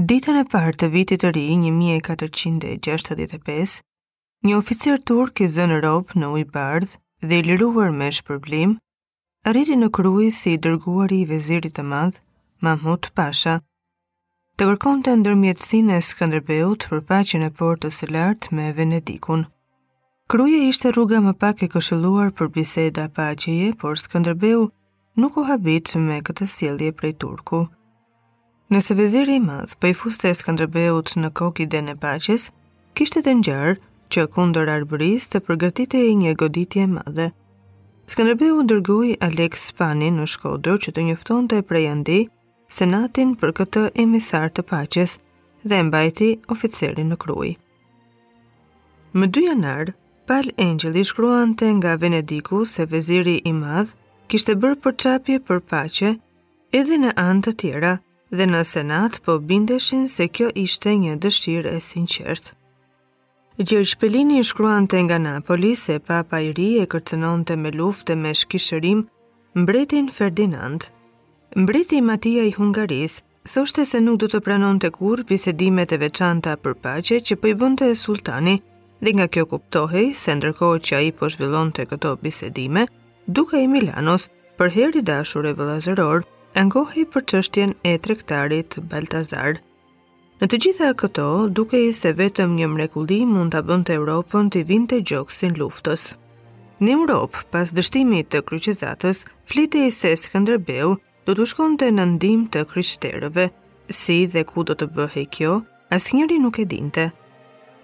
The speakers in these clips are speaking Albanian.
Ditën e parë të vitit të ri 1465, një oficer turk i zënë rob në Ujëbardhë dhe i liruar me shpërblim, arriti në Krujë si i dërguari i vezirit të madh, Mahmut Pasha, të kërkonte ndërmjetësinë e Skëndërbeut për paqen e Portës së Lartë me Venedikun. Kruja ishte rruga më pak e këshilluar për biseda paqeje, por Skënderbeu nuk u habit me këtë sjellje prej turku. Nëse veziri i madh po i fuste Skënderbeut në kokë idenë e paqes, kishte të ngjarë që kundër Arbërisë të përgatitej një goditje e madhe. Skënderbeu dërgoi Aleks Spanin në Shkodër që të njoftonte prej andej senatin për këtë emisar të paqes dhe e mbajti oficerin në Krujë. Më 2 janar, Pal Engjeli shkruante nga Venediku se veziri i madh kishte bërë përçapje për paqe edhe në anë të tjera dhe në senat po bindeshin se kjo ishte një dëshirë e sinqertë. Gjergj Pelini shkruante nga Napoli se papa i ri e kërcënonte me luftë e me shkishërim mbretin Ferdinand. Mbreti Matia i Hungarisë Thoshte se nuk do të pranonte kurrë bisedimet e veçanta për paqe që po i bënte sultani, dhe nga kjo kuptohej se ndërkohë që ai po zhvillonte këto bisedime, duka i Milanos, për herë i dashur e vëllazëror, ankohej për çështjen e tregtarit Baltazar. Në të gjitha këto, dukej se vetëm një mrekulli mund ta bënte Europën t'i vinte gjoksin luftës. Në Europë, pas dështimit të kryqizatës, flitej se Skënderbeu do t'u shkonte në ndihmë të krishterëve, si dhe ku do të bëhej kjo, asnjëri nuk e dinte.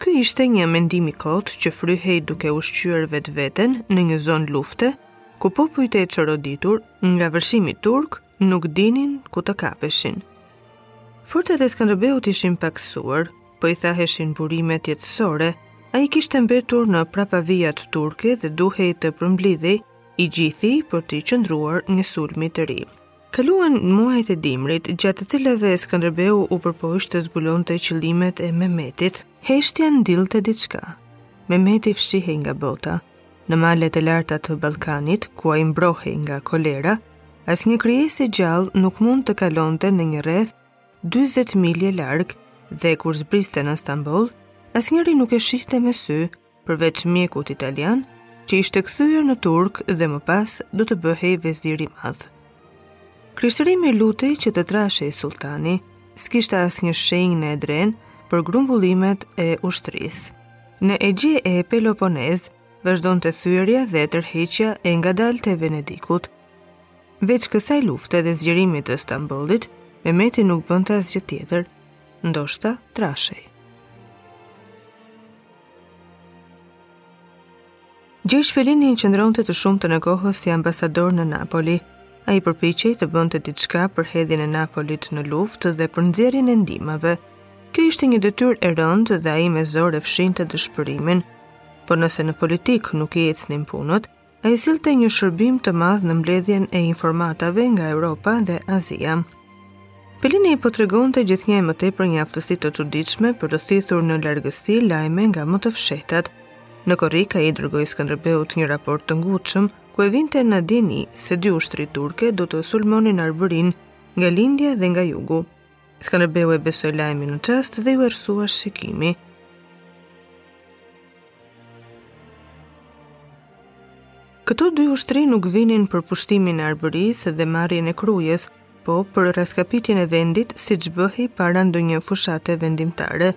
Ky ishte një mendim i kotë që fryhej duke ushqyer vetveten në një zonë lufte, ku popujt e çoroditur nga vërshimi turk nuk dinin ku të kapeshin. Forcat e Skënderbeut ishin pakësuar, po i thaheshin burimet jetësore, ai kishte mbetur në prapavijat turke dhe duhej të përmblidhej i gjithi për t'i qëndruar një sulmi të ri. Kaluan muajt e dimrit, gjatë të cilave Skënderbeu u përpoq të zbulonte qëllimet e Mehmetit. Heshtja ndillte diçka. Mehmeti fshihej nga bota. Në malet e larta të Ballkanit, ku ai mbrohej nga kolera, asnjë krijesë e gjallë nuk mund të kalonte në një rreth 40 milje larg dhe kur zbriste në Stamboll, asnjëri nuk e shihte me sy përveç mjekut italian, që ishte kthyer në turk dhe më pas do të bëhej vezir i madh. Krishterimi lutej që të trashej sulltani, s'kishte asnjë shenjë në Edrenë për grumbullimet e ushtrisë. Në Egje e Peloponez vazhdonte thyerja dhe tërheqja e ngadaltë e Venedikut. Veç kësaj lufte dhe zgjerimit të Stambollit, Mehmeti nuk bënte asgjë tjetër, ndoshta trashej. Gjergj Pelini qëndronte të shumtën e kohës si ambasador në Napoli. Ai përpiqej të bënte diçka për hedhjen e Napolit në luftë dhe për nxjerrjen e ndihmave. Kjo ishte një detyrë e rëndë dhe ai me zor e fshihte dëshpërimin. Por nëse në politikë nuk i ecnin punët, ai sillte një shërbim të madh në mbledhjen e informatave nga Europa dhe Azia. Pelini po tregonte gjithnjë e më tepër një aftësi të çuditshme për të thithur në largësi lajme nga më të fshehtat. Në korrik ai i dërgoi Skënderbeut një raport të ngutshëm ku e vinte në dijeni se dy ushtri turke do të sulmonin Arbërinë nga lindja dhe nga jugu. Skënderbeu e besoi lajmin në çast dhe iu errësua shikimi. Këto dy ushtri nuk vinin për pushtimin e Arbërisë dhe marrjen e Krujës, po për raskapitjen e vendit siç bëhej para ndonjë fushate vendimtare.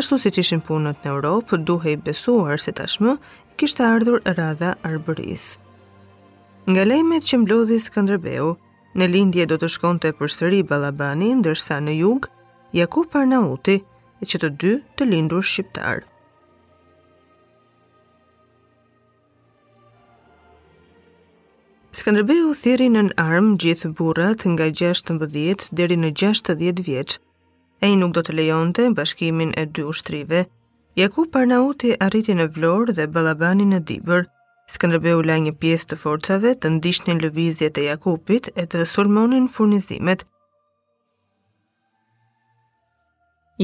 Ashtu siç ishin punët në Europë, duhej besuar se tashmë i kishte ardhur radha Arbërisë. Nga lajmet që mblodhi Skënderbeu, në lindje do të shkonte përsëri Ballabani, ndërsa në jug Jakup Arnauti, e që të dy të lindur shqiptarë. Skënderbeu thirri nën armë gjithë burrat nga 16 deri në 60 vjeç. Ai nuk do të lejonte bashkimin e dy ushtrive, Jakup Arnauti arriti në Vlorë dhe Ballabani në Dibër. Skënderbeu la një pjesë të forcave të ndiqnin lëvizjet e Jakupit e të sulmonin furnizimet.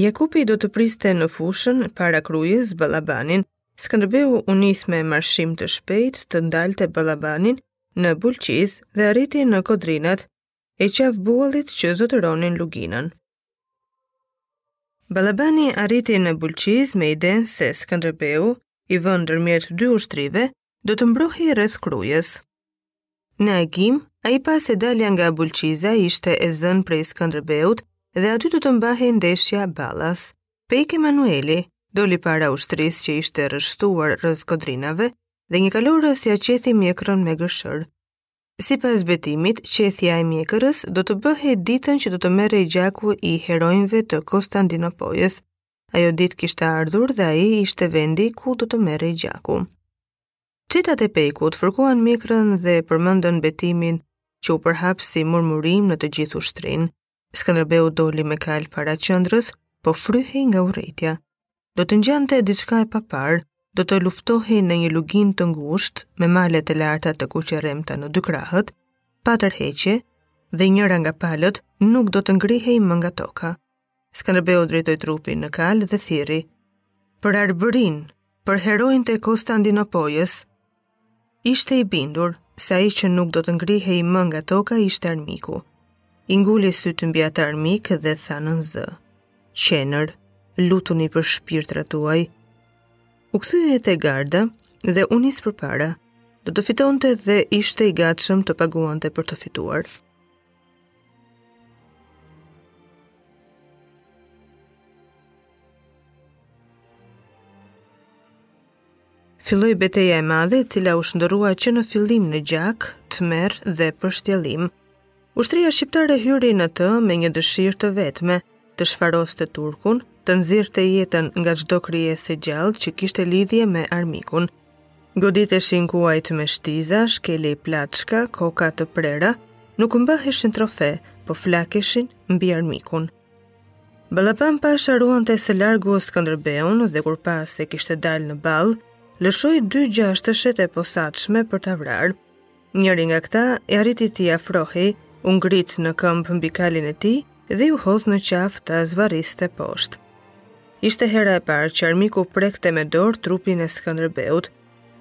Jakupi do të priste në fushën para Krujës Ballabanin. Skënderbeu u nis me marshim të shpejt të ndalte Ballabanin në Bulqizë dhe arriti në kodrinat e Qafë-Buallit që zotëronin luginën. Ballabani arriti në Bulqizë me idenë se Skënderbeu, i vënë ndërmjet dy ushtrive, do të mbrohej rreth Krujës. Në agim, ai pa se dalja nga Bulqiza ishte e zënë prej Skënderbeut dhe aty do të mbahej ndeshja ballas. Pejk Emanueli doli para ushtrisë që ishte rreshtuar rrëzë kodrinave dhe një kalorës ia qethi mjekrën me gërshërë. Sipas betimit, qethja e mjekrës do të bëhej ditën që do të merrej gjaku i heronjve të Konstandinopojës. Ajo ditë kishte ardhur dhe ai ishte vendi ku do të merrej gjaku. Çetat e Pejkut fërkuan mjekrën dhe përmendën betimin që u përhap si murmurimë në të gjithë ushtrinë. Skënderbeu doli me kalë para qendrës, po fryhej nga urrejtja. Do të ngjante diçka e paparë, do të luftohej në një luginë të ngushtë me male të larta të kuqerremta në dy krahët, pa tërheqje dhe njëra nga palët nuk do të ngrihej më nga toka. Skënderbeu drejtoi trupin në kalë dhe thirri: "Për Arbërinë!" për heronjtë e Kostandinopojës, ishte i bindur se ai që nuk do të ngrihej më nga toka ishte armiku. I nguli sytë mbi atë armik dhe tha nën zë. Qenër, lutuni për shpirtrat tuaj. U kthye te garda dhe u nis përpara. Do të fitonte dhe ishte i gatshëm të paguante për të fituar. Filloi beteja e madhe, e cila u shndërrua që në fillim në gjak, tmerr dhe përshtjellim. Ushtria shqiptare hyri në të me një dëshirë të vetme, të shfaroste turkun, të nxirrte jetën nga çdo krijesë e gjallë që kishte lidhje me armikun. Goditeshin kuajt me shtiza, shkelej plaçka, kokat e prera, nuk mbaheshin trofe, po flakeshin mbi armikun. Ballaban pasha ruante së largu Skënderbeun dhe kur pa se kishte dalë në ballë, lëshoi dy gjashtëshet e posaçme për ta vrarë. Njëri nga këta arriti t'i afrohej, u ngrit në këmbë mbi kalin e tij dhe iu hodh në qafë ta zvarriste poshtë. Ishte hera e parë që armiku prekte me dorë trupin e Skënderbeut.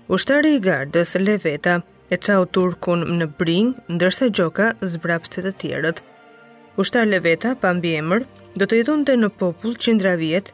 Ushtari i gardës Leveta e çau turkun në brinjë, ndërsa Gjoka zbrapste të tjerët. Ushtar Leveta pa mbiemër do të jetonte në popull qindra vjet